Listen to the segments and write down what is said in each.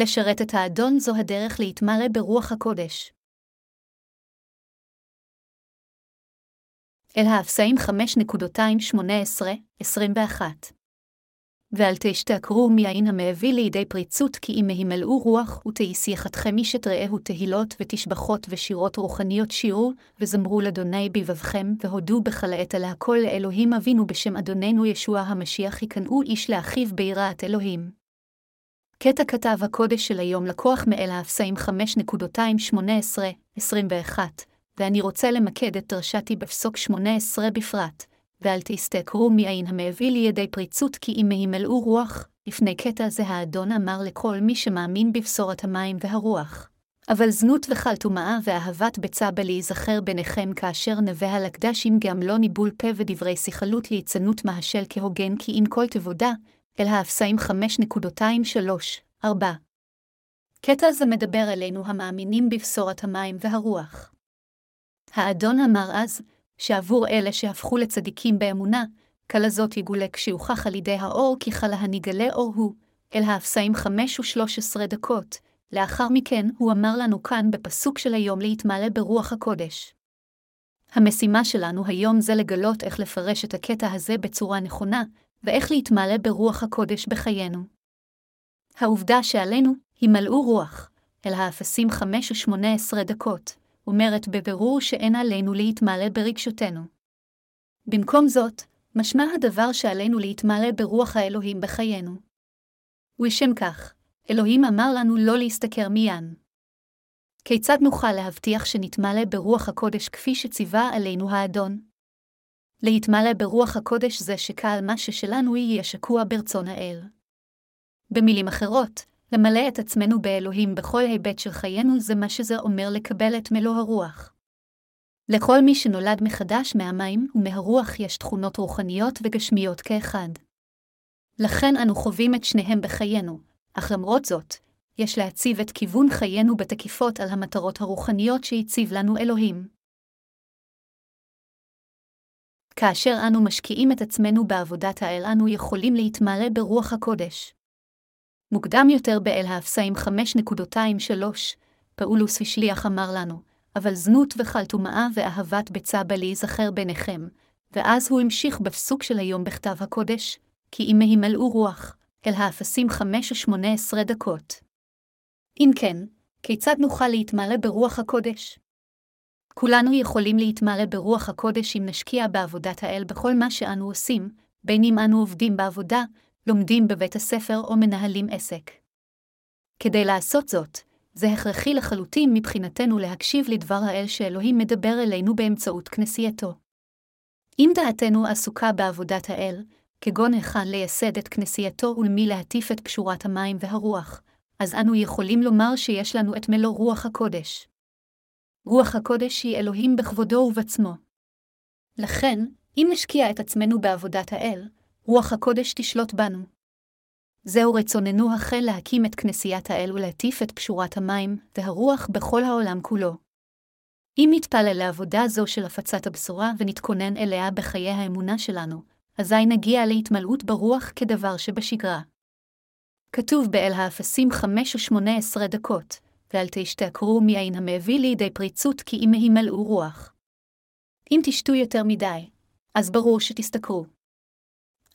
לשרת את האדון זו הדרך להתמלא ברוח הקודש. אל האפסאים 5.218-21 ואל תשתכרו מיין המביא לידי פריצות, כי אם מהימלאו רוח, ותהייסיחתכם איש את רעהו תהילות ותשבחות ושירות רוחניות שיעור, וזמרו לאדוני בבבכם, והודו בכל העת על הכל לאלוהים אבינו בשם אדוננו ישוע המשיח יקנאו איש לאחיו ביראת אלוהים. קטע כתב הקודש של היום לקוח מאל האפסאים 5.218-21, ואני רוצה למקד את דרשתי בפסוק 18 בפרט, ואל תסתכרו מעין המביא לידי פריצות כי אם מהימלאו רוח, לפני קטע זה האדון אמר לכל מי שמאמין בבשורת המים והרוח. אבל זנות וכל טומאה ואהבת ביצה בלהיזכר ביניכם כאשר נווה הלקדשים גם לא ניבול פה ודברי שיחלות ליצנות מהשל כהוגן כי אם כל תבודה, אל האפסאים 5.23-4. קטע זה מדבר אלינו המאמינים בבשורת המים והרוח. האדון אמר אז, שעבור אלה שהפכו לצדיקים באמונה, כלה זאת יגולה כשיוכח על ידי האור כי חלה הנגלה אור הוא, אל האפסאים חמש ושלוש עשרה דקות, לאחר מכן הוא אמר לנו כאן בפסוק של היום להתמלא ברוח הקודש. המשימה שלנו היום זה לגלות איך לפרש את הקטע הזה בצורה נכונה, ואיך להתמלא ברוח הקודש בחיינו. העובדה שעלינו, הימלאו רוח, אל האפסים חמש ושמונה עשרה דקות, אומרת בבירור שאין עלינו להתמלא ברגשותינו. במקום זאת, משמע הדבר שעלינו להתמלא ברוח האלוהים בחיינו. ולשם כך, אלוהים אמר לנו לא להשתכר מיין. כיצד נוכל להבטיח שנתמלא ברוח הקודש כפי שציווה עלינו האדון? להתמלא ברוח הקודש זה שקהל מה ששלנו יהיה שקוע ברצון האל. במילים אחרות, למלא את עצמנו באלוהים בכל היבט של חיינו זה מה שזה אומר לקבל את מלוא הרוח. לכל מי שנולד מחדש מהמים ומהרוח יש תכונות רוחניות וגשמיות כאחד. לכן אנו חווים את שניהם בחיינו, אך למרות זאת, יש להציב את כיוון חיינו בתקיפות על המטרות הרוחניות שהציב לנו אלוהים. כאשר אנו משקיעים את עצמנו בעבודת האל, אנו יכולים להתמלא ברוח הקודש. מוקדם יותר באל האפסאים 5.23, פאולוס השליח אמר לנו, אבל זנות וכל טומאה ואהבת ביצה בלהיזכר ביניכם, ואז הוא המשיך בפסוק של היום בכתב הקודש, כי אם מהימלאו רוח, אל האפסים 5 ו-18 דקות. אם כן, כיצד נוכל להתמלא ברוח הקודש? כולנו יכולים להתמלא ברוח הקודש אם נשקיע בעבודת האל בכל מה שאנו עושים, בין אם אנו עובדים בעבודה, לומדים בבית הספר או מנהלים עסק. כדי לעשות זאת, זה הכרחי לחלוטין מבחינתנו להקשיב לדבר האל שאלוהים מדבר אלינו באמצעות כנסייתו. אם דעתנו עסוקה בעבודת האל, כגון היכן לייסד את כנסייתו ולמי להטיף את קשורת המים והרוח, אז אנו יכולים לומר שיש לנו את מלוא רוח הקודש. רוח הקודש היא אלוהים בכבודו ובעצמו. לכן, אם נשקיע את עצמנו בעבודת האל, רוח הקודש תשלוט בנו. זהו רצוננו החל להקים את כנסיית האל ולהטיף את פשורת המים והרוח בכל העולם כולו. אם נתפלל לעבודה זו של הפצת הבשורה ונתכונן אליה בחיי האמונה שלנו, אזי נגיע להתמלאות ברוח כדבר שבשגרה. כתוב באל האפסים חמש ושמונה עשרה דקות, ואל תשתכרו מעין המביא לידי פריצות כי אם מהימלאו רוח. אם תשתו יותר מדי, אז ברור שתסתכרו.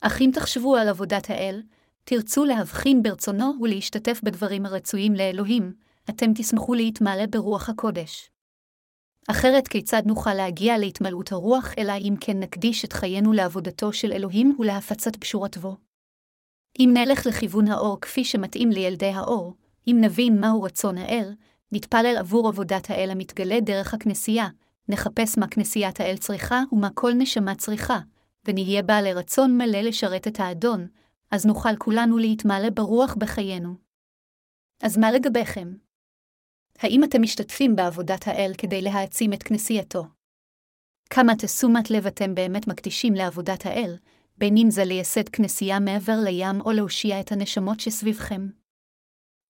אך אם תחשבו על עבודת האל, תרצו להבחין ברצונו ולהשתתף בדברים הרצויים לאלוהים, אתם תשמחו להתמלא ברוח הקודש. אחרת כיצד נוכל להגיע להתמלאות הרוח, אלא אם כן נקדיש את חיינו לעבודתו של אלוהים ולהפצת בשורתו? אם נלך לכיוון האור כפי שמתאים לילדי האור, אם נבין מהו רצון האל, נתפלל עבור עבודת האל המתגלה דרך הכנסייה, נחפש מה כנסיית האל צריכה ומה כל נשמה צריכה, ונהיה בעלי רצון מלא לשרת את האדון, אז נוכל כולנו להתמלא ברוח בחיינו. אז מה לגביכם? האם אתם משתתפים בעבודת האל כדי להעצים את כנסייתו? כמה תשומת לב אתם באמת מקדישים לעבודת האל, בין אם זה לייסד כנסייה מעבר לים או להושיע את הנשמות שסביבכם?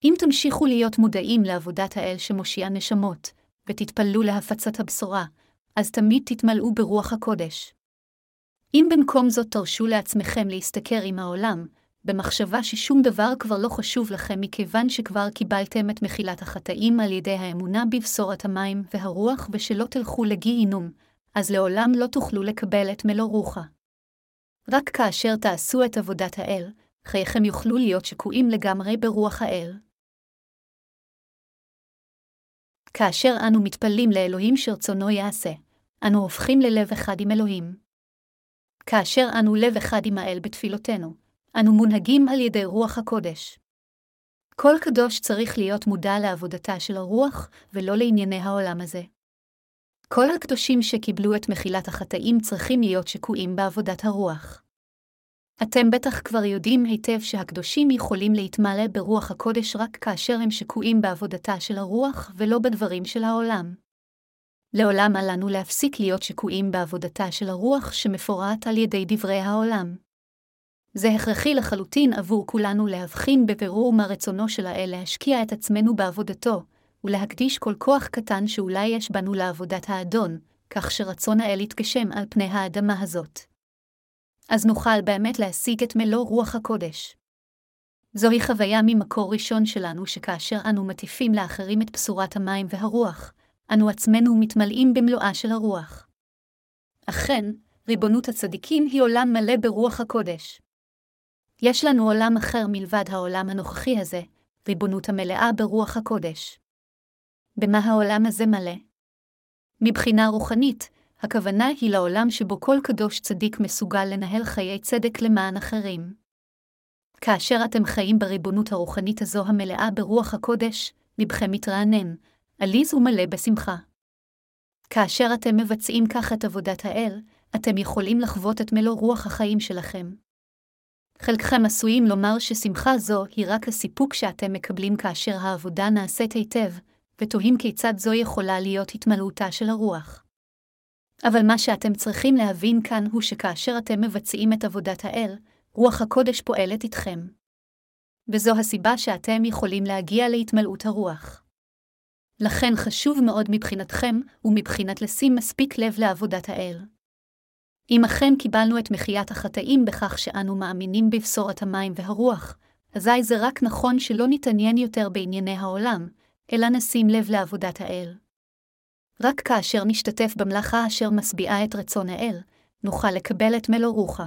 אם תמשיכו להיות מודעים לעבודת האל שמושיע נשמות, ותתפללו להפצת הבשורה, אז תמיד תתמלאו ברוח הקודש. אם במקום זאת תרשו לעצמכם להשתכר עם העולם, במחשבה ששום דבר כבר לא חשוב לכם מכיוון שכבר קיבלתם את מחילת החטאים על ידי האמונה בבשורת המים והרוח ושלא תלכו לגיהינום, אז לעולם לא תוכלו לקבל את מלוא רוחה. רק כאשר תעשו את עבודת האל, חייכם יוכלו להיות שקועים לגמרי ברוח האל. כאשר אנו מתפללים לאלוהים שרצונו יעשה, אנו הופכים ללב אחד עם אלוהים. כאשר אנו לב אחד עם האל בתפילותינו, אנו מונהגים על ידי רוח הקודש. כל קדוש צריך להיות מודע לעבודתה של הרוח, ולא לענייני העולם הזה. כל הקדושים שקיבלו את מחילת החטאים צריכים להיות שקועים בעבודת הרוח. אתם בטח כבר יודעים היטב שהקדושים יכולים להתמלא ברוח הקודש רק כאשר הם שקועים בעבודתה של הרוח ולא בדברים של העולם. לעולם אל לנו להפסיק להיות שקועים בעבודתה של הרוח שמפורט על ידי דברי העולם. זה הכרחי לחלוטין עבור כולנו להבחין בבירור מה רצונו של האל להשקיע את עצמנו בעבודתו, ולהקדיש כל כוח קטן שאולי יש בנו לעבודת האדון, כך שרצון האל יתגשם על פני האדמה הזאת. אז נוכל באמת להשיג את מלוא רוח הקודש. זוהי חוויה ממקור ראשון שלנו שכאשר אנו מטיפים לאחרים את בשורת המים והרוח, אנו עצמנו מתמלאים במלואה של הרוח. אכן, ריבונות הצדיקים היא עולם מלא ברוח הקודש. יש לנו עולם אחר מלבד העולם הנוכחי הזה, ריבונות המלאה ברוח הקודש. במה העולם הזה מלא? מבחינה רוחנית, הכוונה היא לעולם שבו כל קדוש צדיק מסוגל לנהל חיי צדק למען אחרים. כאשר אתם חיים בריבונות הרוחנית הזו המלאה ברוח הקודש, לבכם מתרענן, עליז ומלא בשמחה. כאשר אתם מבצעים כך את עבודת האל, אתם יכולים לחוות את מלוא רוח החיים שלכם. חלקכם עשויים לומר ששמחה זו היא רק הסיפוק שאתם מקבלים כאשר העבודה נעשית היטב, ותוהים כיצד זו יכולה להיות התמלאותה של הרוח. אבל מה שאתם צריכים להבין כאן הוא שכאשר אתם מבצעים את עבודת האל, רוח הקודש פועלת איתכם. וזו הסיבה שאתם יכולים להגיע להתמלאות הרוח. לכן חשוב מאוד מבחינתכם, ומבחינת לשים מספיק לב לעבודת האל. אם אכן קיבלנו את מחיית החטאים בכך שאנו מאמינים בבשורת המים והרוח, אזי זה רק נכון שלא נתעניין יותר בענייני העולם, אלא נשים לב לעבודת האל. רק כאשר נשתתף במלאכה אשר משביעה את רצון האל, נוכל לקבל את מלוא רוחה.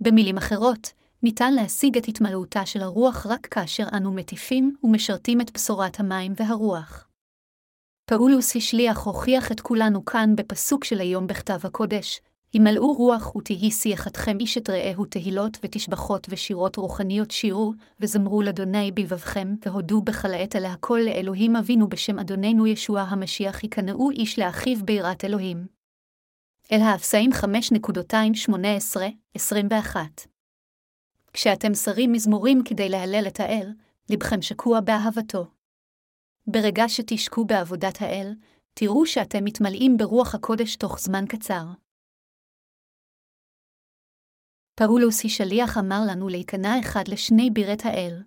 במילים אחרות, ניתן להשיג את התמלאותה של הרוח רק כאשר אנו מטיפים ומשרתים את בשורת המים והרוח. פאולוס השליח הוכיח את כולנו כאן בפסוק של היום בכתב הקודש, ימלאו רוח ותהי שיחתכם איש את רעהו תהילות ותשבחות ושירות רוחניות שירו, וזמרו לאדוני בלבבכם, והודו בכל אלה הכל לאלוהים אבינו בשם אדוננו ישוע המשיח יקנאו איש לאחיו ביראת אלוהים. אל האפסאים 5.218-21 כשאתם שרים מזמורים כדי להלל את האל, לבכם שקוע באהבתו. ברגע שתשקו בעבודת האל, תראו שאתם מתמלאים ברוח הקודש תוך זמן קצר. פאולוס שליח אמר לנו להיכנע אחד לשני בירת האל.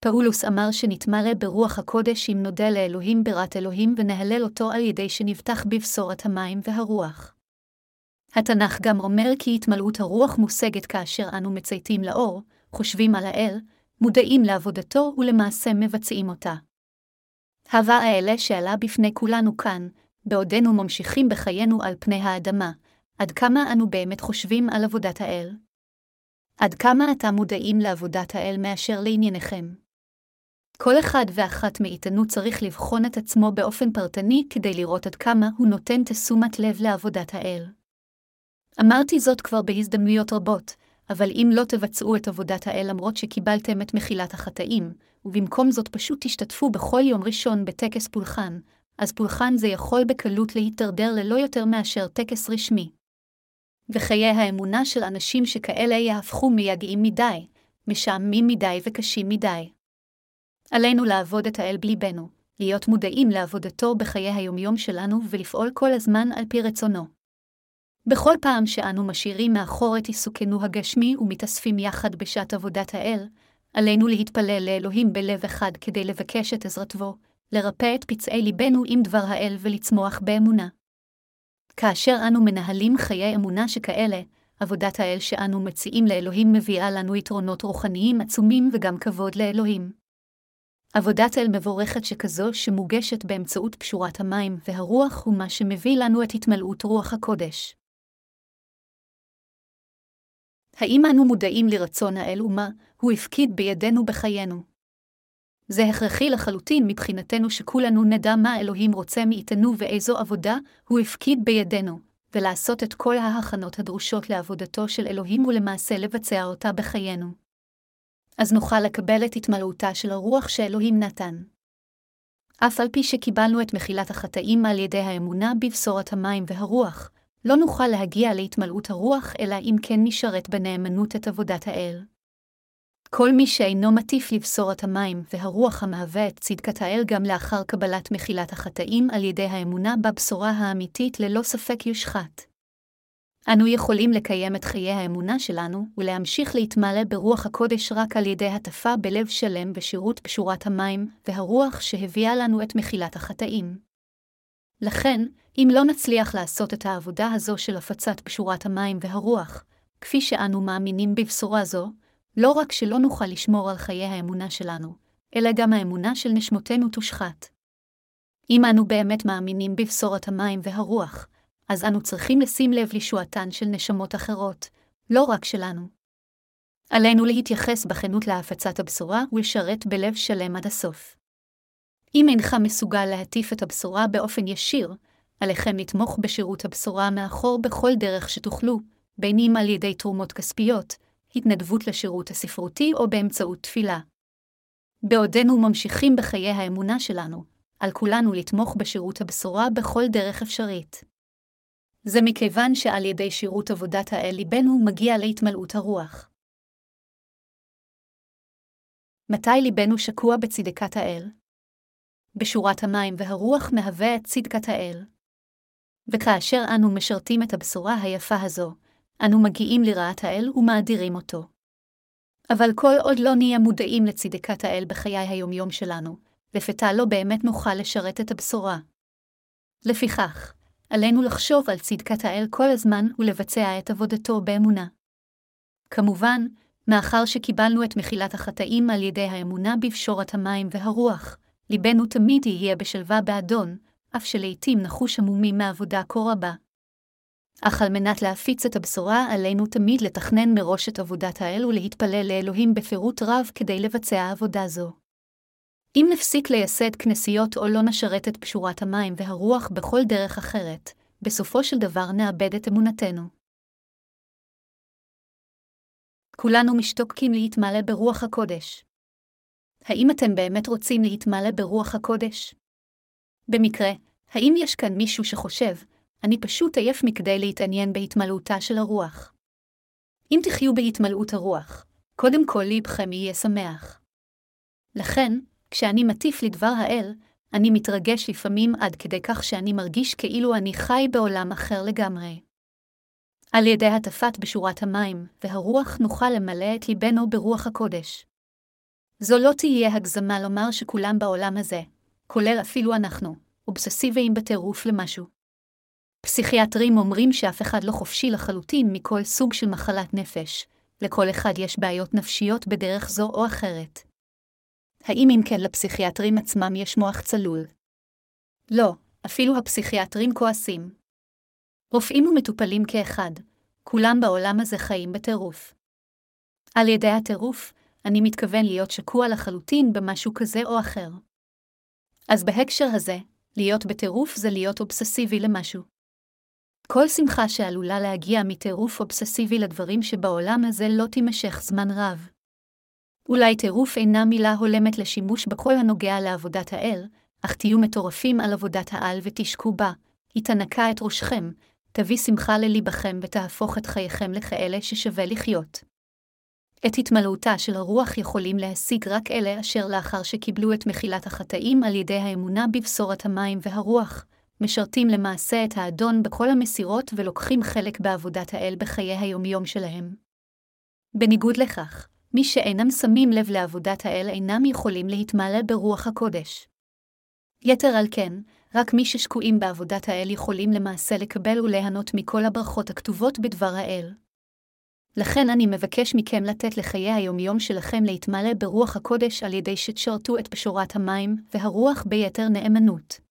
פאולוס אמר שנתמלא ברוח הקודש אם נודה לאלוהים בירת אלוהים ונהלל אותו על ידי שנבטח בבשורת המים והרוח. התנ"ך גם אומר כי התמלאות הרוח מושגת כאשר אנו מצייתים לאור, חושבים על האל, מודעים לעבודתו ולמעשה מבצעים אותה. הווה האלה שעלה בפני כולנו כאן, בעודנו ממשיכים בחיינו על פני האדמה, עד כמה אנו באמת חושבים על עבודת האל? עד כמה אתם מודעים לעבודת האל מאשר לענייניכם? כל אחד ואחת מאיתנו צריך לבחון את עצמו באופן פרטני כדי לראות עד כמה הוא נותן תשומת לב לעבודת האל. אמרתי זאת כבר בהזדמנויות רבות, אבל אם לא תבצעו את עבודת האל למרות שקיבלתם את מחילת החטאים, ובמקום זאת פשוט תשתתפו בכל יום ראשון בטקס פולחן, אז פולחן זה יכול בקלות להידרדר ללא יותר מאשר טקס רשמי. וחיי האמונה של אנשים שכאלה יהפכו מייגעים מדי, משעממים מדי וקשים מדי. עלינו לעבוד את האל בליבנו, להיות מודעים לעבודתו בחיי היומיום שלנו ולפעול כל הזמן על פי רצונו. בכל פעם שאנו משאירים מאחור את עיסוקנו הגשמי ומתאספים יחד בשעת עבודת האל, עלינו להתפלל לאלוהים בלב אחד כדי לבקש את עזרתו, לרפא את פצעי ליבנו עם דבר האל ולצמוח באמונה. כאשר אנו מנהלים חיי אמונה שכאלה, עבודת האל שאנו מציעים לאלוהים מביאה לנו יתרונות רוחניים עצומים וגם כבוד לאלוהים. עבודת אל מבורכת שכזו שמוגשת באמצעות פשורת המים והרוח הוא מה שמביא לנו את התמלאות רוח הקודש. האם אנו מודעים לרצון האל ומה הוא הפקיד בידינו בחיינו? זה הכרחי לחלוטין מבחינתנו שכולנו נדע מה אלוהים רוצה מאיתנו ואיזו עבודה הוא הפקיד בידינו, ולעשות את כל ההכנות הדרושות לעבודתו של אלוהים ולמעשה לבצע אותה בחיינו. אז נוכל לקבל את התמלאותה של הרוח שאלוהים נתן. אף על פי שקיבלנו את מחילת החטאים על ידי האמונה בבשורת המים והרוח, לא נוכל להגיע להתמלאות הרוח, אלא אם כן נשרת בנאמנות את עבודת האל. כל מי שאינו מטיף לבשורת המים והרוח המהווה את צדקת האל גם לאחר קבלת מחילת החטאים על ידי האמונה בבשורה האמיתית ללא ספק יושחת. אנו יכולים לקיים את חיי האמונה שלנו ולהמשיך להתמלא ברוח הקודש רק על ידי הטפה בלב שלם בשירות פשורת המים והרוח שהביאה לנו את מחילת החטאים. לכן, אם לא נצליח לעשות את העבודה הזו של הפצת פשורת המים והרוח, כפי שאנו מאמינים בבשורה זו, לא רק שלא נוכל לשמור על חיי האמונה שלנו, אלא גם האמונה של נשמותינו תושחת. אם אנו באמת מאמינים בבשורת המים והרוח, אז אנו צריכים לשים לב לישועתן של נשמות אחרות, לא רק שלנו. עלינו להתייחס בכנות להפצת הבשורה ולשרת בלב שלם עד הסוף. אם אינך מסוגל להטיף את הבשורה באופן ישיר, עליכם לתמוך בשירות הבשורה מאחור בכל דרך שתוכלו, בין אם על ידי תרומות כספיות, התנדבות לשירות הספרותי או באמצעות תפילה. בעודנו ממשיכים בחיי האמונה שלנו, על כולנו לתמוך בשירות הבשורה בכל דרך אפשרית. זה מכיוון שעל ידי שירות עבודת האל ליבנו מגיע להתמלאות הרוח. מתי ליבנו שקוע בצדקת האל? בשורת המים והרוח מהווה את צדקת האל. וכאשר אנו משרתים את הבשורה היפה הזו, אנו מגיעים לרעת האל ומאדירים אותו. אבל כל עוד לא נהיה מודעים לצדקת האל בחיי היומיום שלנו, לפתע לא באמת נוכל לשרת את הבשורה. לפיכך, עלינו לחשוב על צדקת האל כל הזמן ולבצע את עבודתו באמונה. כמובן, מאחר שקיבלנו את מחילת החטאים על ידי האמונה בפשורת המים והרוח, ליבנו תמיד יהיה בשלווה באדון, אף שלעיתים נחוש עמומים מעבודה כה רבה. אך על מנת להפיץ את הבשורה, עלינו תמיד לתכנן מראש את עבודת האל ולהתפלל לאלוהים בפירוט רב כדי לבצע עבודה זו. אם נפסיק לייסד כנסיות או לא נשרת את פשורת המים והרוח בכל דרך אחרת, בסופו של דבר נאבד את אמונתנו. כולנו משתוקקים להתמלא ברוח הקודש. האם אתם באמת רוצים להתמלא ברוח הקודש? במקרה, האם יש כאן מישהו שחושב, אני פשוט עייף מכדי להתעניין בהתמלאותה של הרוח? אם תחיו בהתמלאות הרוח, קודם כל ליבכם יהיה שמח. לכן, כשאני מטיף לדבר האל, אני מתרגש לפעמים עד כדי כך שאני מרגיש כאילו אני חי בעולם אחר לגמרי. על ידי הטפת בשורת המים והרוח נוכל למלא את ליבנו ברוח הקודש. זו לא תהיה הגזמה לומר שכולם בעולם הזה, כולל אפילו אנחנו, אובססיביים בטירוף למשהו. פסיכיאטרים אומרים שאף אחד לא חופשי לחלוטין מכל סוג של מחלת נפש, לכל אחד יש בעיות נפשיות בדרך זו או אחרת. האם אם כן לפסיכיאטרים עצמם יש מוח צלול? לא, אפילו הפסיכיאטרים כועסים. רופאים ומטופלים כאחד, כולם בעולם הזה חיים בטירוף. על ידי הטירוף, אני מתכוון להיות שקוע לחלוטין במשהו כזה או אחר. אז בהקשר הזה, להיות בטירוף זה להיות אובססיבי למשהו. כל שמחה שעלולה להגיע מטירוף אובססיבי לדברים שבעולם הזה לא תימשך זמן רב. אולי טירוף אינה מילה הולמת לשימוש בכל הנוגע לעבודת האל, אך תהיו מטורפים על עבודת העל ותשקו בה, היא תנקה את ראשכם, תביא שמחה לליבכם ותהפוך את חייכם לכאלה ששווה לחיות. את התמלאותה של הרוח יכולים להשיג רק אלה אשר לאחר שקיבלו את מחילת החטאים על ידי האמונה בבשורת המים והרוח, משרתים למעשה את האדון בכל המסירות ולוקחים חלק בעבודת האל בחיי היומיום שלהם. בניגוד לכך, מי שאינם שמים לב לעבודת האל אינם יכולים להתמלא ברוח הקודש. יתר על כן, רק מי ששקועים בעבודת האל יכולים למעשה לקבל וליהנות מכל הברכות הכתובות בדבר האל. לכן אני מבקש מכם לתת לחיי היומיום שלכם להתמלא ברוח הקודש על ידי שתשרתו את בשורת המים והרוח ביתר נאמנות.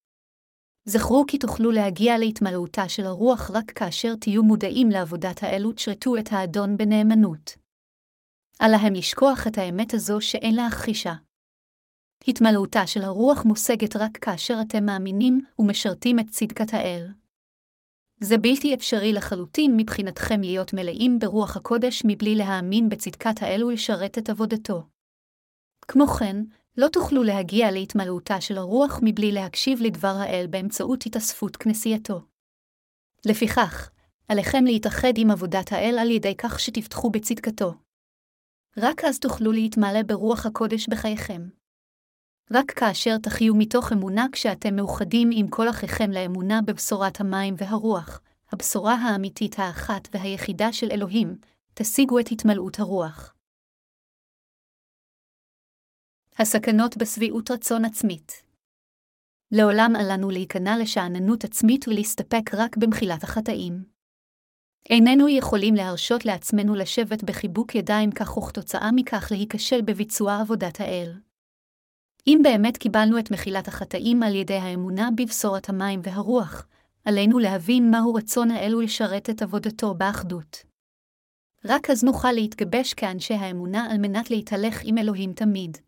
זכרו כי תוכלו להגיע להתמלאותה של הרוח רק כאשר תהיו מודעים לעבודת האלו תשרתו את האדון בנאמנות. אל להם לשכוח את האמת הזו שאין להכחישה. התמלאותה של הרוח מושגת רק כאשר אתם מאמינים ומשרתים את צדקת האל. זה בלתי אפשרי לחלוטין מבחינתכם להיות מלאים ברוח הקודש מבלי להאמין בצדקת האל ולשרת את עבודתו. כמו כן, לא תוכלו להגיע להתמלאותה של הרוח מבלי להקשיב לדבר האל באמצעות התאספות כנסייתו. לפיכך, עליכם להתאחד עם עבודת האל על ידי כך שתפתחו בצדקתו. רק אז תוכלו להתמלא ברוח הקודש בחייכם. רק כאשר תחיו מתוך אמונה כשאתם מאוחדים עם כל אחיכם לאמונה בבשורת המים והרוח, הבשורה האמיתית האחת והיחידה של אלוהים, תשיגו את התמלאות הרוח. הסכנות בשביעות רצון עצמית לעולם אל לנו להיכנע לשאננות עצמית ולהסתפק רק במחילת החטאים. איננו יכולים להרשות לעצמנו לשבת בחיבוק ידיים כך וכתוצאה מכך להיכשל בביצוע עבודת האל. אם באמת קיבלנו את מחילת החטאים על ידי האמונה בבשורת המים והרוח, עלינו להבין מהו רצון האל ולשרת את עבודתו באחדות. רק אז נוכל להתגבש כאנשי האמונה על מנת להתהלך עם אלוהים תמיד.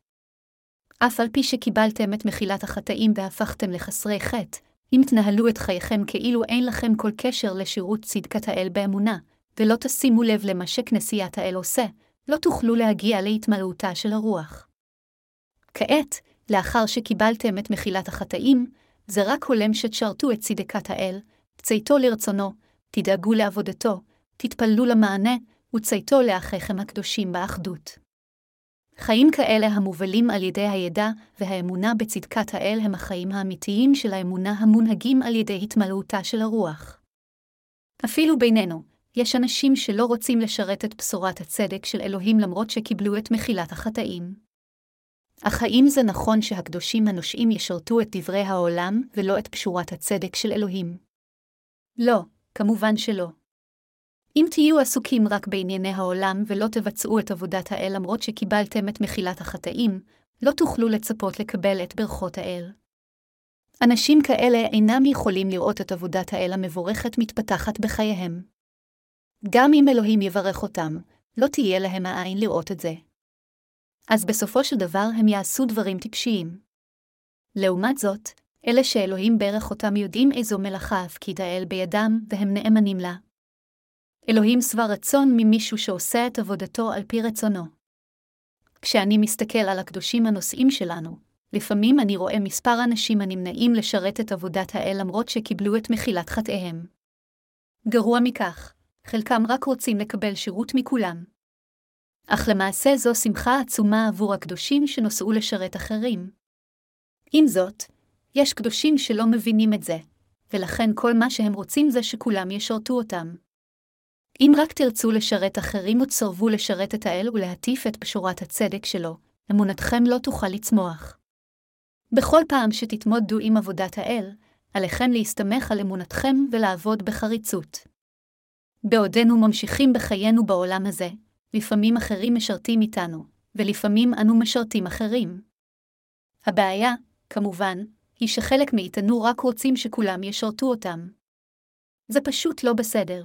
אף על פי שקיבלתם את מחילת החטאים והפכתם לחסרי חטא, אם תנהלו את חייכם כאילו אין לכם כל קשר לשירות צדקת האל באמונה, ולא תשימו לב למה שכנסיית האל עושה, לא תוכלו להגיע להתמלאותה של הרוח. כעת, לאחר שקיבלתם את מחילת החטאים, זה רק הולם שתשרתו את צדקת האל, צייתו לרצונו, תדאגו לעבודתו, תתפללו למענה, וצייתו לאחיכם הקדושים באחדות. חיים כאלה המובלים על ידי הידע והאמונה בצדקת האל הם החיים האמיתיים של האמונה המונהגים על ידי התמלאותה של הרוח. אפילו בינינו, יש אנשים שלא רוצים לשרת את בשורת הצדק של אלוהים למרות שקיבלו את מחילת החטאים. אך האם זה נכון שהקדושים הנושעים ישרתו את דברי העולם ולא את פשורת הצדק של אלוהים? לא, כמובן שלא. אם תהיו עסוקים רק בענייני העולם ולא תבצעו את עבודת האל למרות שקיבלתם את מחילת החטאים, לא תוכלו לצפות לקבל את ברכות האל. אנשים כאלה אינם יכולים לראות את עבודת האל המבורכת מתפתחת בחייהם. גם אם אלוהים יברך אותם, לא תהיה להם העין לראות את זה. אז בסופו של דבר הם יעשו דברים טיפשיים. לעומת זאת, אלה שאלוהים ברך אותם יודעים איזו מלאכה הפקיד האל בידם, והם נאמנים לה. אלוהים שבע רצון ממישהו שעושה את עבודתו על פי רצונו. כשאני מסתכל על הקדושים הנושאים שלנו, לפעמים אני רואה מספר אנשים הנמנעים לשרת את עבודת האל למרות שקיבלו את מחילת חטאיהם. גרוע מכך, חלקם רק רוצים לקבל שירות מכולם. אך למעשה זו שמחה עצומה עבור הקדושים שנוסעו לשרת אחרים. עם זאת, יש קדושים שלא מבינים את זה, ולכן כל מה שהם רוצים זה שכולם ישרתו אותם. אם רק תרצו לשרת אחרים או לשרת את האל ולהטיף את בשורת הצדק שלו, אמונתכם לא תוכל לצמוח. בכל פעם שתתמודדו עם עבודת האל, עליכם להסתמך על אמונתכם ולעבוד בחריצות. בעודנו ממשיכים בחיינו בעולם הזה, לפעמים אחרים משרתים איתנו, ולפעמים אנו משרתים אחרים. הבעיה, כמובן, היא שחלק מאיתנו רק רוצים שכולם ישרתו אותם. זה פשוט לא בסדר.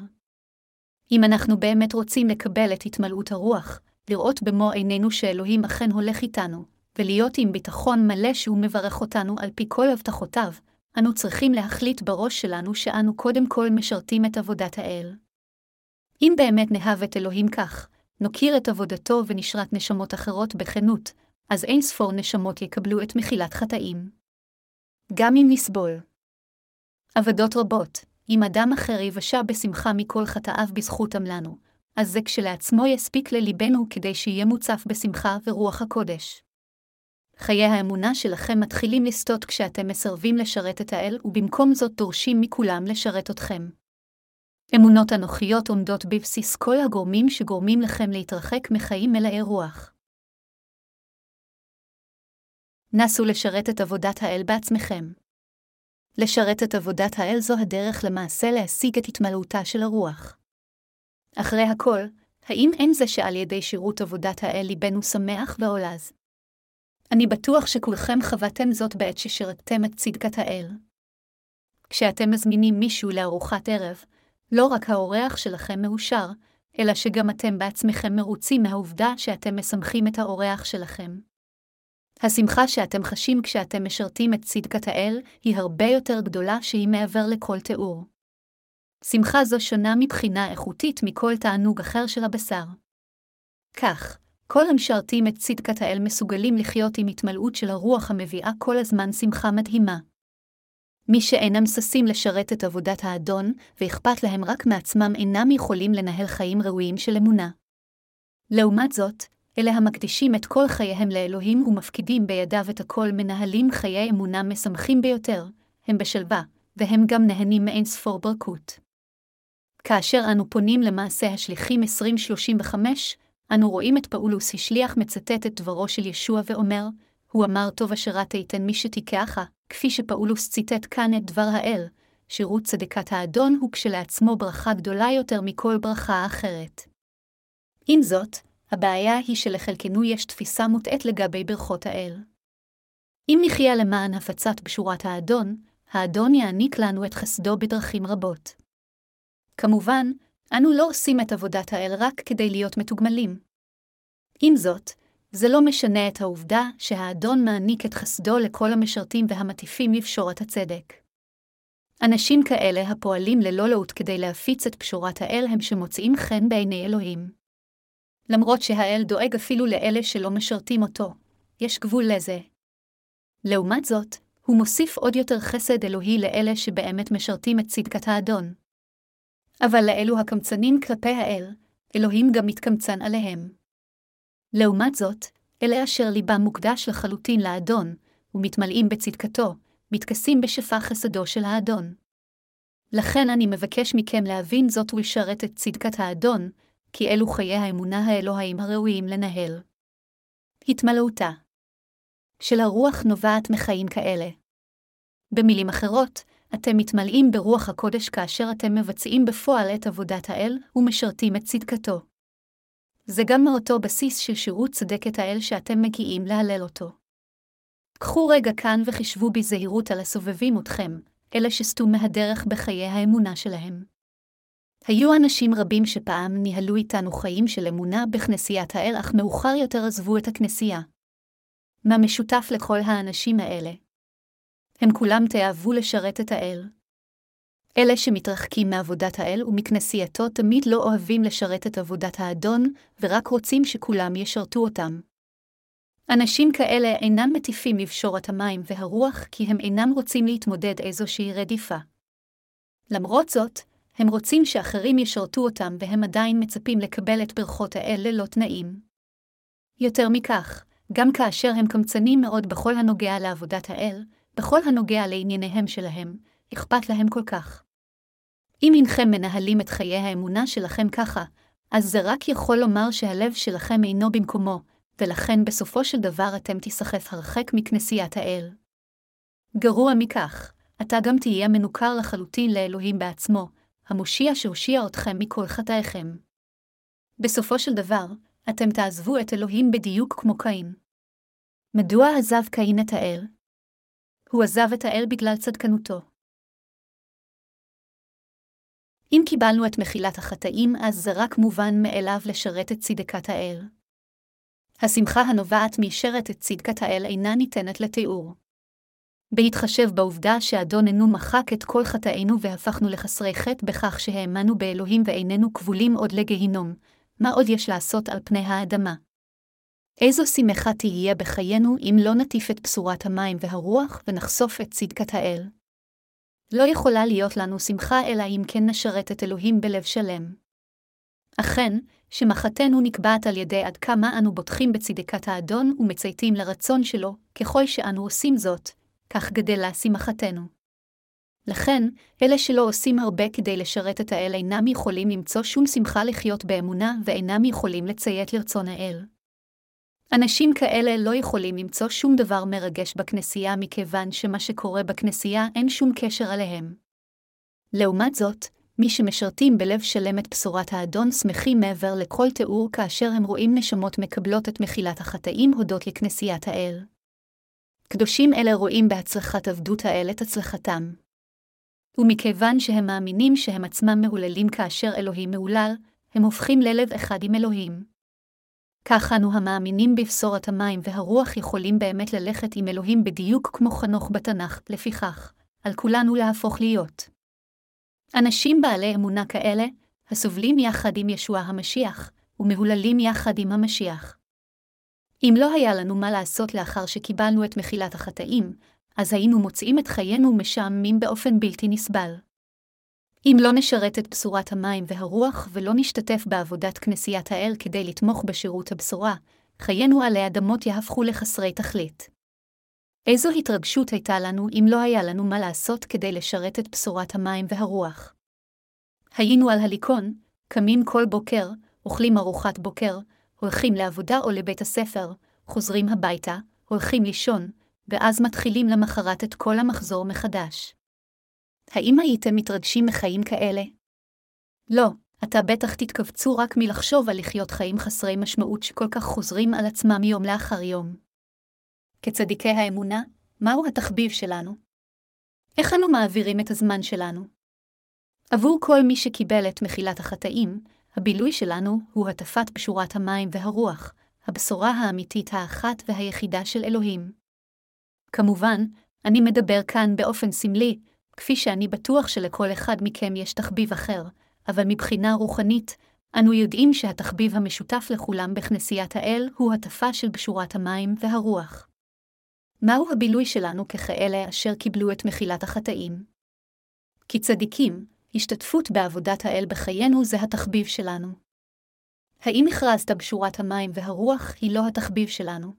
אם אנחנו באמת רוצים לקבל את התמלאות הרוח, לראות במו עינינו שאלוהים אכן הולך איתנו, ולהיות עם ביטחון מלא שהוא מברך אותנו על פי כל הבטחותיו, אנו צריכים להחליט בראש שלנו שאנו קודם כל משרתים את עבודת האל. אם באמת נאהב את אלוהים כך, נוקיר את עבודתו ונשרת נשמות אחרות בכנות, אז אין ספור נשמות יקבלו את מחילת חטאים. גם אם נסבול. עבדות רבות, אם אדם אחר יבשע בשמחה מכל חטאיו בזכותם לנו, אז זה כשלעצמו יספיק לליבנו כדי שיהיה מוצף בשמחה ורוח הקודש. חיי האמונה שלכם מתחילים לסטות כשאתם מסרבים לשרת את האל, ובמקום זאת דורשים מכולם לשרת אתכם. אמונות אנוכיות עומדות בבסיס כל הגורמים שגורמים לכם להתרחק מחיים מלאי רוח. נסו לשרת את עבודת האל בעצמכם. לשרת את עבודת האל זו הדרך למעשה להשיג את התמלאותה של הרוח. אחרי הכל, האם אין זה שעל ידי שירות עבודת האל ליבנו שמח ועולז? אני בטוח שכולכם חוותם זאת בעת ששירתתם את צדקת האל. כשאתם מזמינים מישהו לארוחת ערב, לא רק האורח שלכם מאושר, אלא שגם אתם בעצמכם מרוצים מהעובדה שאתם משמחים את האורח שלכם. השמחה שאתם חשים כשאתם משרתים את צדקת האל היא הרבה יותר גדולה שהיא מעבר לכל תיאור. שמחה זו שונה מבחינה איכותית מכל תענוג אחר של הבשר. כך, כל המשרתים את צדקת האל מסוגלים לחיות עם התמלאות של הרוח המביאה כל הזמן שמחה מדהימה. מי שאינם ששים לשרת את עבודת האדון, ואכפת להם רק מעצמם אינם יכולים לנהל חיים ראויים של אמונה. לעומת זאת, אלה המקדישים את כל חייהם לאלוהים ומפקידים בידיו את הכל מנהלים חיי אמונה משמחים ביותר, הם בשלווה, והם גם נהנים מאין ספור ברכות. כאשר אנו פונים למעשה השליחים 2035, אנו רואים את פאולוס השליח מצטט את דברו של ישוע ואומר, הוא אמר טוב אשר תיתן מי שתיקחה, כפי שפאולוס ציטט כאן את דבר האל, שירות צדקת האדון הוא כשלעצמו ברכה גדולה יותר מכל ברכה אחרת. עם זאת, הבעיה היא שלחלקנו יש תפיסה מוטעית לגבי ברכות האל. אם נחיה למען הפצת בשורת האדון, האדון יעניק לנו את חסדו בדרכים רבות. כמובן, אנו לא עושים את עבודת האל רק כדי להיות מתוגמלים. עם זאת, זה לא משנה את העובדה שהאדון מעניק את חסדו לכל המשרתים והמטיפים לפשורת הצדק. אנשים כאלה הפועלים ללא לאות כדי להפיץ את פשורת האל הם שמוצאים חן בעיני אלוהים. למרות שהאל דואג אפילו לאלה שלא משרתים אותו, יש גבול לזה. לעומת זאת, הוא מוסיף עוד יותר חסד אלוהי לאלה שבאמת משרתים את צדקת האדון. אבל לאלו הקמצנים כלפי האל, אלוהים גם מתקמצן עליהם. לעומת זאת, אלה אשר ליבם מוקדש לחלוטין לאדון, ומתמלאים בצדקתו, מתכסים בשפע חסדו של האדון. לכן אני מבקש מכם להבין זאת ולשרת את צדקת האדון, כי אלו חיי האמונה האלוהים הראויים לנהל. התמלאותה של הרוח נובעת מחיים כאלה. במילים אחרות, אתם מתמלאים ברוח הקודש כאשר אתם מבצעים בפועל את עבודת האל ומשרתים את צדקתו. זה גם מאותו בסיס של שירות צדקת האל שאתם מגיעים להלל אותו. קחו רגע כאן וחישבו בזהירות על הסובבים אתכם, אלה שסטו מהדרך בחיי האמונה שלהם. היו אנשים רבים שפעם ניהלו איתנו חיים של אמונה בכנסיית האל, אך מאוחר יותר עזבו את הכנסייה. מה משותף לכל האנשים האלה? הם כולם תאהבו לשרת את האל. אלה שמתרחקים מעבודת האל ומכנסייתו תמיד לא אוהבים לשרת את עבודת האדון, ורק רוצים שכולם ישרתו אותם. אנשים כאלה אינם מטיפים את המים והרוח כי הם אינם רוצים להתמודד איזושהי רדיפה. למרות זאת, הם רוצים שאחרים ישרתו אותם והם עדיין מצפים לקבל את ברכות האל ללא תנאים. יותר מכך, גם כאשר הם קמצנים מאוד בכל הנוגע לעבודת האל, בכל הנוגע לענייניהם שלהם, אכפת להם כל כך. אם אינכם מנהלים את חיי האמונה שלכם ככה, אז זה רק יכול לומר שהלב שלכם אינו במקומו, ולכן בסופו של דבר אתם תיסחף הרחק מכנסיית האל. גרוע מכך, אתה גם תהיה מנוכר לחלוטין לאלוהים בעצמו, המושיע שהושיע אתכם מכל חטאיכם. בסופו של דבר, אתם תעזבו את אלוהים בדיוק כמו קין. מדוע עזב קין את האל? הוא עזב את האל בגלל צדקנותו. אם קיבלנו את מחילת החטאים, אז זה רק מובן מאליו לשרת את צדקת האל. השמחה הנובעת משרת את צדקת האל אינה ניתנת לתיאור. בהתחשב בעובדה שאדוננו מחק את כל חטאינו והפכנו לחסרי חטא בכך שהאמנו באלוהים ואיננו כבולים עוד לגיהינום, מה עוד יש לעשות על פני האדמה? איזו שמחה תהיה בחיינו אם לא נטיף את בשורת המים והרוח ונחשוף את צדקת האל? לא יכולה להיות לנו שמחה אלא אם כן נשרת את אלוהים בלב שלם. אכן, שמחתנו נקבעת על ידי עד כמה אנו בוטחים בצדקת האדון ומצייתים לרצון שלו, ככל שאנו עושים זאת, כך גדלה שמחתנו. לכן, אלה שלא עושים הרבה כדי לשרת את האל אינם יכולים למצוא שום שמחה לחיות באמונה ואינם יכולים לציית לרצון האל. אנשים כאלה לא יכולים למצוא שום דבר מרגש בכנסייה מכיוון שמה שקורה בכנסייה אין שום קשר עליהם. לעומת זאת, מי שמשרתים בלב שלם את בשורת האדון שמחים מעבר לכל תיאור כאשר הם רואים נשמות מקבלות את מחילת החטאים הודות לכנסיית האל. קדושים אלה רואים בהצלחת עבדות האל את הצלחתם. ומכיוון שהם מאמינים שהם עצמם מהוללים כאשר אלוהים מהולל, הם הופכים ללב אחד עם אלוהים. כך אנו המאמינים בבשורת המים והרוח יכולים באמת ללכת עם אלוהים בדיוק כמו חנוך בתנ"ך, לפיכך, על כולנו להפוך להיות. אנשים בעלי אמונה כאלה, הסובלים יחד עם ישוע המשיח, ומהוללים יחד עם המשיח. אם לא היה לנו מה לעשות לאחר שקיבלנו את מחילת החטאים, אז היינו מוצאים את חיינו משעממים באופן בלתי נסבל. אם לא נשרת את בשורת המים והרוח ולא נשתתף בעבודת כנסיית האל כדי לתמוך בשירות הבשורה, חיינו עלי אדמות יהפכו לחסרי תכלית. איזו התרגשות הייתה לנו אם לא היה לנו מה לעשות כדי לשרת את בשורת המים והרוח. היינו על הליכון, קמים כל בוקר, אוכלים ארוחת בוקר, הולכים לעבודה או לבית הספר, חוזרים הביתה, הולכים לישון, ואז מתחילים למחרת את כל המחזור מחדש. האם הייתם מתרגשים מחיים כאלה? לא, אתה בטח תתכווצו רק מלחשוב על לחיות חיים חסרי משמעות שכל כך חוזרים על עצמם יום לאחר יום. כצדיקי האמונה, מהו התחביב שלנו? איך אנו מעבירים את הזמן שלנו? עבור כל מי שקיבל את מחילת החטאים, הבילוי שלנו הוא הטפת בשורת המים והרוח, הבשורה האמיתית האחת והיחידה של אלוהים. כמובן, אני מדבר כאן באופן סמלי, כפי שאני בטוח שלכל אחד מכם יש תחביב אחר, אבל מבחינה רוחנית, אנו יודעים שהתחביב המשותף לכולם בכנסיית האל הוא הטפה של בשורת המים והרוח. מהו הבילוי שלנו ככאלה אשר קיבלו את מחילת החטאים? כצדיקים, השתתפות בעבודת האל בחיינו זה התחביב שלנו. האם הכרזת בשורת המים והרוח היא לא התחביב שלנו?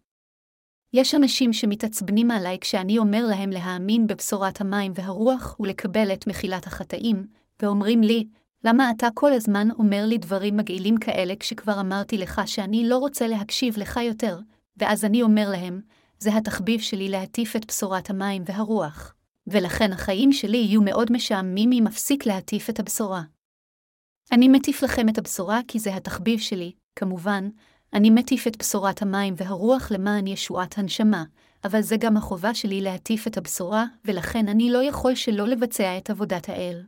יש אנשים שמתעצבנים עליי כשאני אומר להם להאמין בבשורת המים והרוח ולקבל את מחילת החטאים, ואומרים לי, למה אתה כל הזמן אומר לי דברים מגעילים כאלה כשכבר אמרתי לך שאני לא רוצה להקשיב לך יותר, ואז אני אומר להם, זה התחביב שלי להטיף את בשורת המים והרוח, ולכן החיים שלי יהיו מאוד משעממים אם אפסיק להטיף את הבשורה. אני מטיף לכם את הבשורה כי זה התחביב שלי, כמובן, אני מטיף את בשורת המים והרוח למען ישועת הנשמה, אבל זה גם החובה שלי להטיף את הבשורה, ולכן אני לא יכול שלא לבצע את עבודת האל.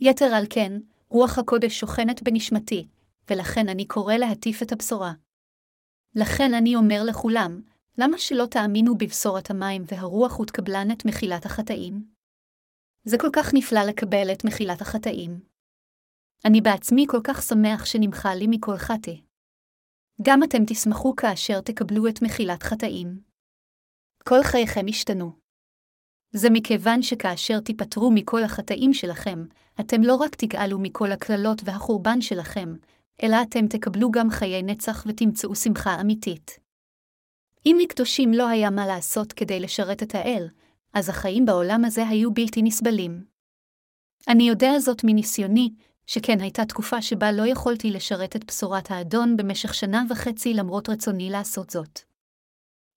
יתר על כן, רוח הקודש שוכנת בנשמתי, ולכן אני קורא להטיף את הבשורה. לכן אני אומר לכולם, למה שלא תאמינו בבשורת המים והרוח ותקבלן את מחילת החטאים? זה כל כך נפלא לקבל את מחילת החטאים. אני בעצמי כל כך שמח שנמחה לי מכל חטא. גם אתם תשמחו כאשר תקבלו את מחילת חטאים. כל חייכם ישתנו. זה מכיוון שכאשר תיפטרו מכל החטאים שלכם, אתם לא רק תגאלו מכל הקללות והחורבן שלכם, אלא אתם תקבלו גם חיי נצח ותמצאו שמחה אמיתית. אם לקדושים לא היה מה לעשות כדי לשרת את האל, אז החיים בעולם הזה היו בלתי נסבלים. אני יודע זאת מניסיוני, שכן הייתה תקופה שבה לא יכולתי לשרת את בשורת האדון במשך שנה וחצי למרות רצוני לעשות זאת.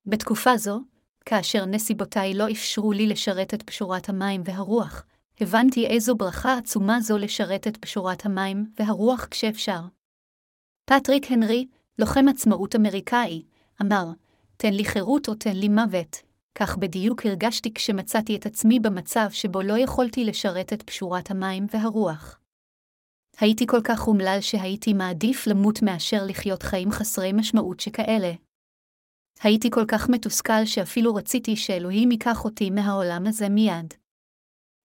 בתקופה זו, כאשר נסיבותיי לא אפשרו לי לשרת את בשורת המים והרוח, הבנתי איזו ברכה עצומה זו לשרת את בשורת המים והרוח כשאפשר. פטריק הנרי, לוחם עצמאות אמריקאי, אמר, תן לי חירות או תן לי מוות. כך בדיוק הרגשתי כשמצאתי את עצמי במצב שבו לא יכולתי לשרת את פשורת המים והרוח. הייתי כל כך אומלל שהייתי מעדיף למות מאשר לחיות חיים חסרי משמעות שכאלה. הייתי כל כך מתוסכל שאפילו רציתי שאלוהים ייקח אותי מהעולם הזה מיד.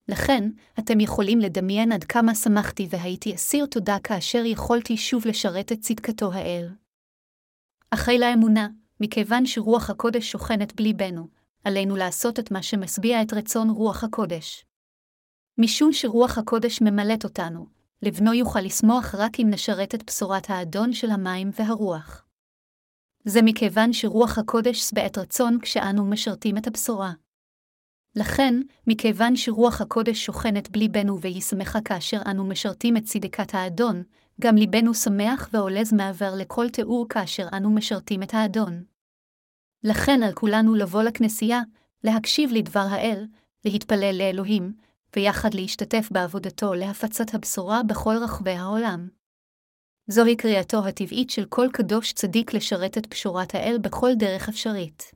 לכן, אתם יכולים לדמיין עד כמה שמחתי והייתי אסיר תודה כאשר יכולתי שוב לשרת את צדקתו האל. אחרי לאמונה, מכיוון שרוח הקודש שוכנת בליבנו, עלינו לעשות את מה שמשביע את רצון רוח הקודש. משום שרוח הקודש ממלאת אותנו, לבנו יוכל לשמוח רק אם נשרת את בשורת האדון של המים והרוח. זה מכיוון שרוח הקודש שבעת רצון כשאנו משרתים את הבשורה. לכן, מכיוון שרוח הקודש שוכנת בליבנו והיא שמחה כאשר אנו משרתים את צדקת האדון, גם ליבנו שמח ועולז מעבר לכל תיאור כאשר אנו משרתים את האדון. לכן על כולנו לבוא לכנסייה, להקשיב לדבר האל, להתפלל לאלוהים, ויחד להשתתף בעבודתו להפצת הבשורה בכל רחבי העולם. זוהי קריאתו הטבעית של כל קדוש צדיק לשרת את פשורת האל בכל דרך אפשרית.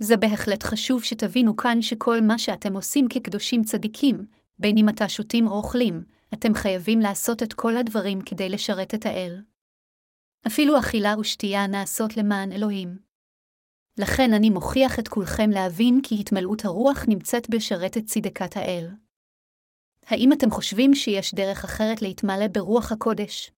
זה בהחלט חשוב שתבינו כאן שכל מה שאתם עושים כקדושים צדיקים, בין אם אתה שותים או אוכלים, אתם חייבים לעשות את כל הדברים כדי לשרת את האל. אפילו אכילה ושתייה נעשות למען אלוהים. לכן אני מוכיח את כולכם להבין כי התמלאות הרוח נמצאת בשרת את צדקת האל. האם אתם חושבים שיש דרך אחרת להתמלא ברוח הקודש?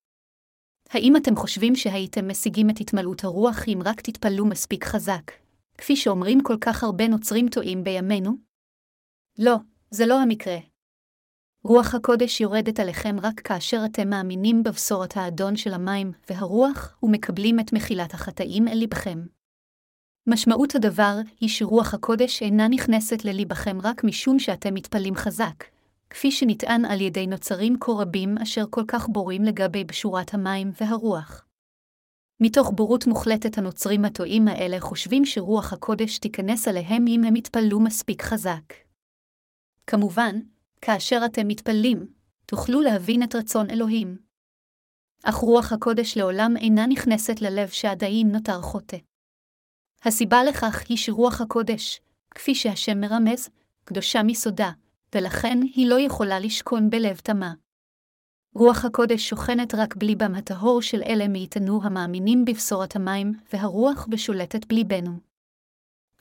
האם אתם חושבים שהייתם משיגים את התמלאות הרוח אם רק תתפללו מספיק חזק, כפי שאומרים כל כך הרבה נוצרים טועים בימינו? לא, זה לא המקרה. רוח הקודש יורדת עליכם רק כאשר אתם מאמינים בבשורת האדון של המים והרוח ומקבלים את מחילת החטאים אל לבכם. משמעות הדבר היא שרוח הקודש אינה נכנסת ללבכם רק משום שאתם מתפללים חזק, כפי שנטען על ידי נוצרים כה רבים אשר כל כך בורים לגבי בשורת המים והרוח. מתוך בורות מוחלטת הנוצרים הטועים האלה חושבים שרוח הקודש תיכנס עליהם אם הם יתפללו מספיק חזק. כמובן, כאשר אתם מתפללים, תוכלו להבין את רצון אלוהים. אך רוח הקודש לעולם אינה נכנסת ללב שעדיין נותר חוטא. הסיבה לכך היא שרוח הקודש, כפי שהשם מרמז, קדושה מסודה, ולכן היא לא יכולה לשכון בלב תמה. רוח הקודש שוכנת רק בליבם הטהור של אלה מאיתנו המאמינים בבשורת המים, והרוח בשולטת בליבנו.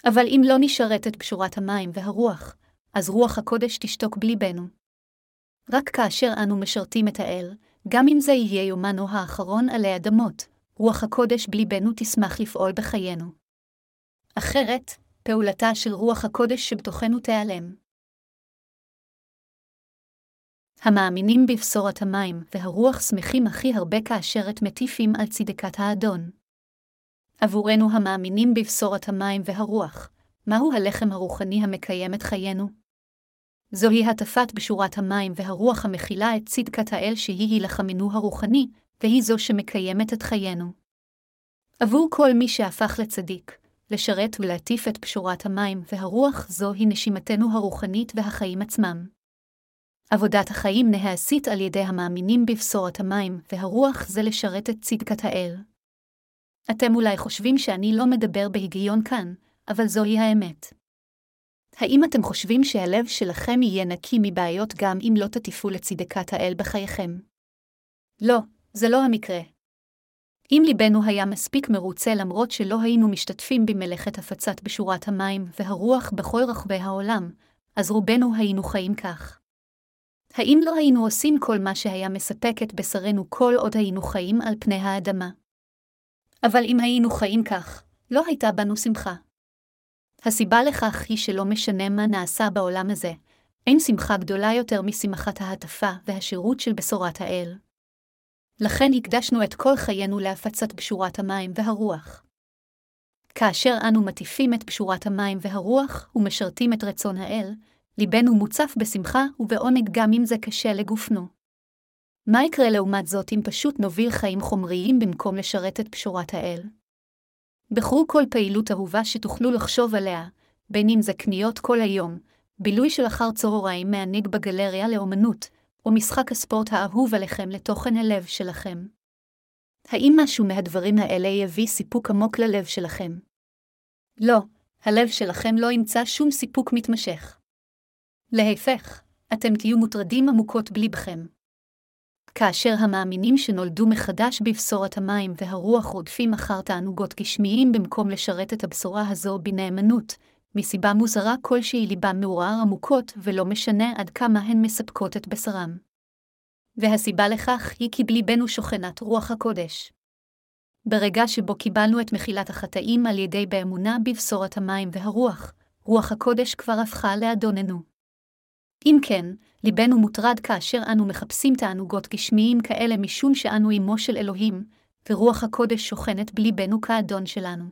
אבל אם לא נשרת את בשורת המים והרוח, אז רוח הקודש תשתוק בליבנו. רק כאשר אנו משרתים את האל, גם אם זה יהיה יומנו האחרון עלי אדמות, רוח הקודש בליבנו תשמח לפעול בחיינו. אחרת, פעולתה של רוח הקודש שבתוכנו תיעלם. המאמינים בבשורת המים והרוח שמחים הכי הרבה כאשר את מטיפים על צדקת האדון. עבורנו המאמינים בבשורת המים והרוח, מהו הלחם הרוחני המקיים את חיינו? זוהי הטפת בשורת המים והרוח המכילה את צדקת האל שהיא לחמנו הרוחני, והיא זו שמקיימת את חיינו. עבור כל מי שהפך לצדיק, לשרת ולהטיף את פשורת המים והרוח זוהי נשימתנו הרוחנית והחיים עצמם. עבודת החיים נעשית על ידי המאמינים בבשורת המים והרוח זה לשרת את צדקת האל. אתם אולי חושבים שאני לא מדבר בהיגיון כאן, אבל זוהי האמת. האם אתם חושבים שהלב שלכם יהיה נקי מבעיות גם אם לא תטיפו לצדקת האל בחייכם? לא, זה לא המקרה. אם ליבנו היה מספיק מרוצה למרות שלא היינו משתתפים במלאכת הפצת בשורת המים והרוח בכל רחבי העולם, אז רובנו היינו חיים כך. האם לא היינו עושים כל מה שהיה מספק את בשרנו כל עוד היינו חיים על פני האדמה? אבל אם היינו חיים כך, לא הייתה בנו שמחה. הסיבה לכך היא שלא משנה מה נעשה בעולם הזה, אין שמחה גדולה יותר משמחת ההטפה והשירות של בשורת האל. לכן הקדשנו את כל חיינו להפצת בשורת המים והרוח. כאשר אנו מטיפים את בשורת המים והרוח ומשרתים את רצון האל, ליבנו מוצף בשמחה ובעונג גם אם זה קשה לגופנו. מה יקרה לעומת זאת אם פשוט נוביל חיים חומריים במקום לשרת את בשורת האל? בחרו כל פעילות אהובה שתוכלו לחשוב עליה, בין אם זה קניות כל היום, בילוי של אחר צהריים מענג בגלריה לאומנות, או משחק הספורט האהוב עליכם לתוכן הלב שלכם. האם משהו מהדברים האלה יביא סיפוק עמוק ללב שלכם? לא, הלב שלכם לא ימצא שום סיפוק מתמשך. להפך, אתם תהיו מוטרדים עמוקות בליבכם. כאשר המאמינים שנולדו מחדש בבשורת המים והרוח רודפים אחר תענוגות גשמיים במקום לשרת את הבשורה הזו בנאמנות, מסיבה מוזרה כלשהי ליבם מעורער עמוקות ולא משנה עד כמה הן מספקות את בשרם. והסיבה לכך היא כי בליבנו שוכנת רוח הקודש. ברגע שבו קיבלנו את מחילת החטאים על ידי באמונה בבשורת המים והרוח, רוח הקודש כבר הפכה לאדוננו. אם כן, ליבנו מוטרד כאשר אנו מחפשים תענוגות גשמיים כאלה משום שאנו אמו של אלוהים, ורוח הקודש שוכנת בליבנו כאדון שלנו.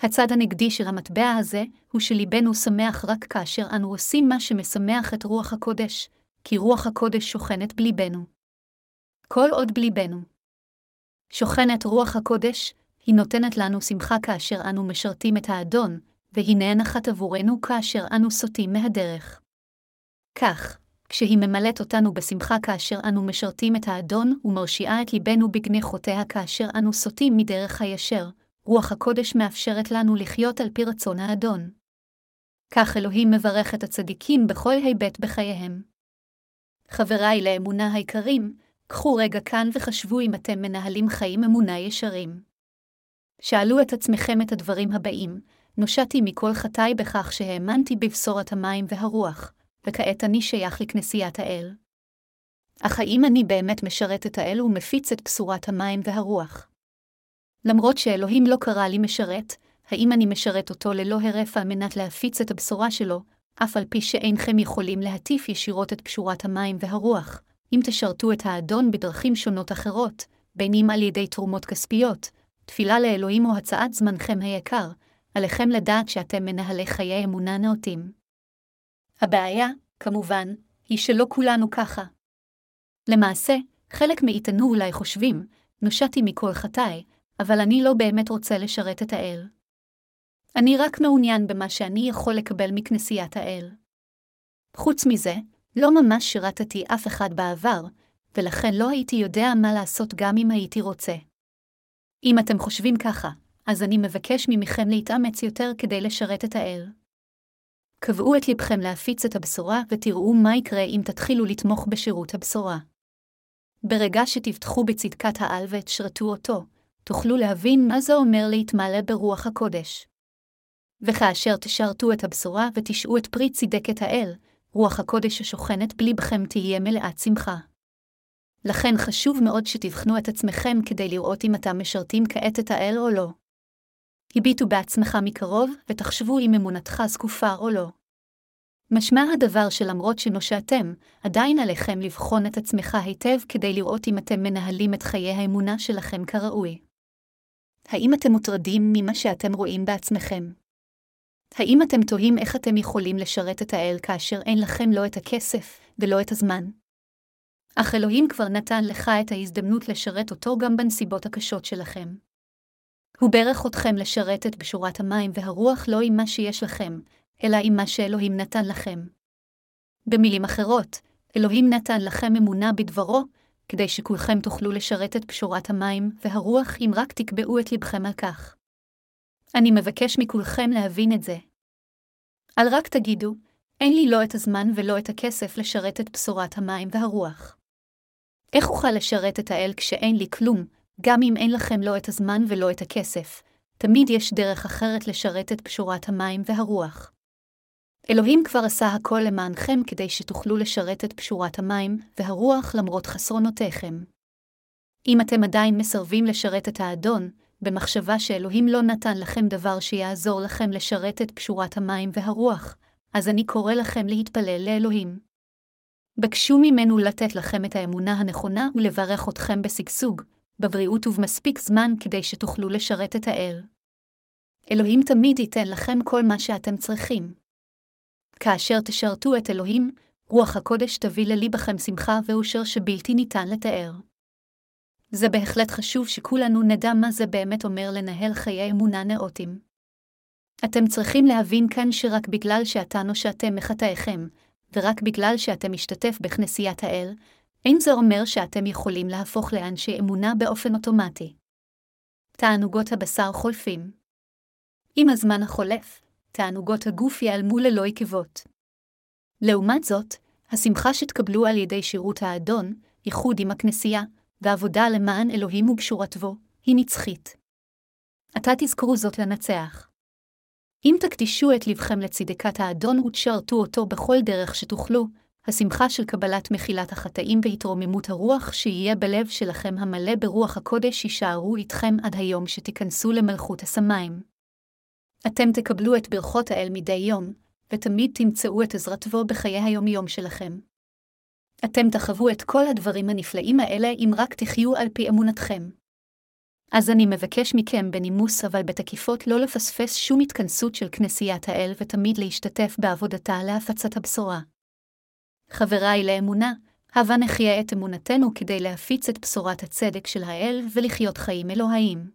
הצד הנגדי של המטבע הזה, הוא שליבנו שמח רק כאשר אנו עושים מה שמשמח את רוח הקודש, כי רוח הקודש שוכנת בליבנו. כל עוד בליבנו. שוכנת רוח הקודש, היא נותנת לנו שמחה כאשר אנו משרתים את האדון, והיא נאנחת עבורנו כאשר אנו סוטים מהדרך. כך, כשהיא ממלאת אותנו בשמחה כאשר אנו משרתים את האדון, ומרשיעה את ליבנו בגני חוטאיה כאשר אנו סוטים מדרך הישר, רוח הקודש מאפשרת לנו לחיות על פי רצון האדון. כך אלוהים מברך את הצדיקים בכל היבט בחייהם. חבריי לאמונה היקרים, קחו רגע כאן וחשבו אם אתם מנהלים חיים אמונה ישרים. שאלו את עצמכם את הדברים הבאים, נושעתי מכל חטאי בכך שהאמנתי בבשורת המים והרוח, וכעת אני שייך לכנסיית האל. אך האם אני באמת משרת את האל ומפיץ את בשורת המים והרוח? למרות שאלוהים לא קרא לי משרת, האם אני משרת אותו ללא הרף על מנת להפיץ את הבשורה שלו, אף על פי שאינכם יכולים להטיף ישירות את פשורת המים והרוח, אם תשרתו את האדון בדרכים שונות אחרות, בין אם על ידי תרומות כספיות, תפילה לאלוהים או הצעת זמנכם היקר, עליכם לדעת שאתם מנהלי חיי אמונה נאותים. הבעיה, כמובן, היא שלא כולנו ככה. למעשה, חלק מאיתנו אולי חושבים, נושעתי מכל חטאי, אבל אני לא באמת רוצה לשרת את האל. אני רק מעוניין במה שאני יכול לקבל מכנסיית האל. חוץ מזה, לא ממש שירתתי אף אחד בעבר, ולכן לא הייתי יודע מה לעשות גם אם הייתי רוצה. אם אתם חושבים ככה, אז אני מבקש ממכם להתאמץ יותר כדי לשרת את האל. קבעו את לבכם להפיץ את הבשורה ותראו מה יקרה אם תתחילו לתמוך בשירות הבשורה. ברגע שתבטחו בצדקת העל ותשרתו אותו, תוכלו להבין מה זה אומר להתמלא ברוח הקודש. וכאשר תשרתו את הבשורה ותשעו את פרי צדקת האל, רוח הקודש השוכנת בלבכם תהיה מלאת שמחה. לכן חשוב מאוד שתבחנו את עצמכם כדי לראות אם אתם משרתים כעת את האל או לא. הביטו בעצמך מקרוב, ותחשבו אם אמונתך זקופה או לא. משמע הדבר שלמרות שנושעתם, עדיין עליכם לבחון את עצמך היטב כדי לראות אם אתם מנהלים את חיי האמונה שלכם כראוי. האם אתם מוטרדים ממה שאתם רואים בעצמכם? האם אתם תוהים איך אתם יכולים לשרת את האל כאשר אין לכם לא את הכסף ולא את הזמן? אך אלוהים כבר נתן לך את ההזדמנות לשרת אותו גם בנסיבות הקשות שלכם. הוא ברך אתכם לשרת את בשורת המים והרוח לא עם מה שיש לכם, אלא עם מה שאלוהים נתן לכם. במילים אחרות, אלוהים נתן לכם אמונה בדברו, כדי שכולכם תוכלו לשרת את בשורת המים והרוח אם רק תקבעו את לבכם על כך. אני מבקש מכולכם להבין את זה. אל רק תגידו, אין לי לא את הזמן ולא את הכסף לשרת את בשורת המים והרוח. איך אוכל לשרת את האל כשאין לי כלום, גם אם אין לכם לא את הזמן ולא את הכסף? תמיד יש דרך אחרת לשרת את בשורת המים והרוח. אלוהים כבר עשה הכל למענכם כדי שתוכלו לשרת את פשורת המים והרוח למרות חסרונותיכם. אם אתם עדיין מסרבים לשרת את האדון, במחשבה שאלוהים לא נתן לכם דבר שיעזור לכם לשרת את פשורת המים והרוח, אז אני קורא לכם להתפלל לאלוהים. בקשו ממנו לתת לכם את האמונה הנכונה ולברך אתכם בשגשוג, בבריאות ובמספיק זמן כדי שתוכלו לשרת את האל. אלוהים תמיד ייתן לכם כל מה שאתם צריכים. כאשר תשרתו את אלוהים, רוח הקודש תביא לליבכם שמחה ואושר שבלתי ניתן לתאר. זה בהחלט חשוב שכולנו נדע מה זה באמת אומר לנהל חיי אמונה נאותים. אתם צריכים להבין כאן שרק בגלל שאתה נושעתם מחטאיכם, ורק בגלל שאתם משתתף בכנסיית האל, אין זה אומר שאתם יכולים להפוך לאנשי אמונה באופן אוטומטי. תענוגות הבשר חולפים. עם הזמן החולף, תענוגות הגוף ייעלמו ללא עקבות. לעומת זאת, השמחה שתקבלו על ידי שירות האדון, איחוד עם הכנסייה, ועבודה למען אלוהים ובשורתו, היא נצחית. עתה תזכרו זאת לנצח. אם תקדישו את לבכם לצדקת האדון ותשרתו אותו בכל דרך שתוכלו, השמחה של קבלת מחילת החטאים והתרוממות הרוח שיהיה בלב שלכם המלא ברוח הקודש יישארו איתכם עד היום שתיכנסו למלכות השמיים. אתם תקבלו את ברכות האל מדי יום, ותמיד תמצאו את עזרתו בחיי היום-יום שלכם. אתם תחוו את כל הדברים הנפלאים האלה אם רק תחיו על פי אמונתכם. אז אני מבקש מכם בנימוס אבל בתקיפות לא לפספס שום התכנסות של כנסיית האל ותמיד להשתתף בעבודתה להפצת הבשורה. חבריי לאמונה, הבה נחיה את אמונתנו כדי להפיץ את בשורת הצדק של האל ולחיות חיים אלוהיים.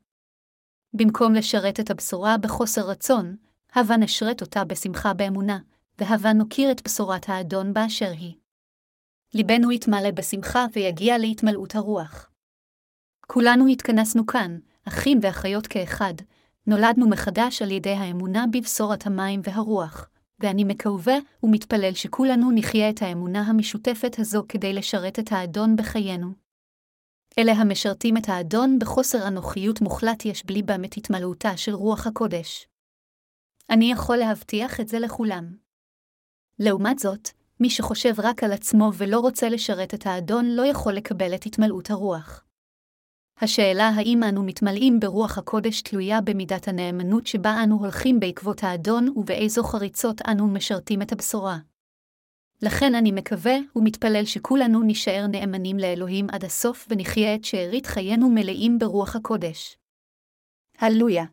במקום לשרת את הבשורה בחוסר רצון, הבה נשרת אותה בשמחה באמונה, והבה נוקיר את בשורת האדון באשר היא. ליבנו יתמלא בשמחה ויגיע להתמלאות הרוח. כולנו התכנסנו כאן, אחים ואחיות כאחד, נולדנו מחדש על ידי האמונה בבשורת המים והרוח, ואני מקווה ומתפלל שכולנו נחיה את האמונה המשותפת הזו כדי לשרת את האדון בחיינו. אלה המשרתים את האדון בחוסר אנוכיות מוחלט יש בלי בם את התמלאותה של רוח הקודש. אני יכול להבטיח את זה לכולם. לעומת זאת, מי שחושב רק על עצמו ולא רוצה לשרת את האדון לא יכול לקבל את התמלאות הרוח. השאלה האם אנו מתמלאים ברוח הקודש תלויה במידת הנאמנות שבה אנו הולכים בעקבות האדון ובאיזו חריצות אנו משרתים את הבשורה. לכן אני מקווה ומתפלל שכולנו נישאר נאמנים לאלוהים עד הסוף ונחיה את שארית חיינו מלאים ברוח הקודש. הללויה.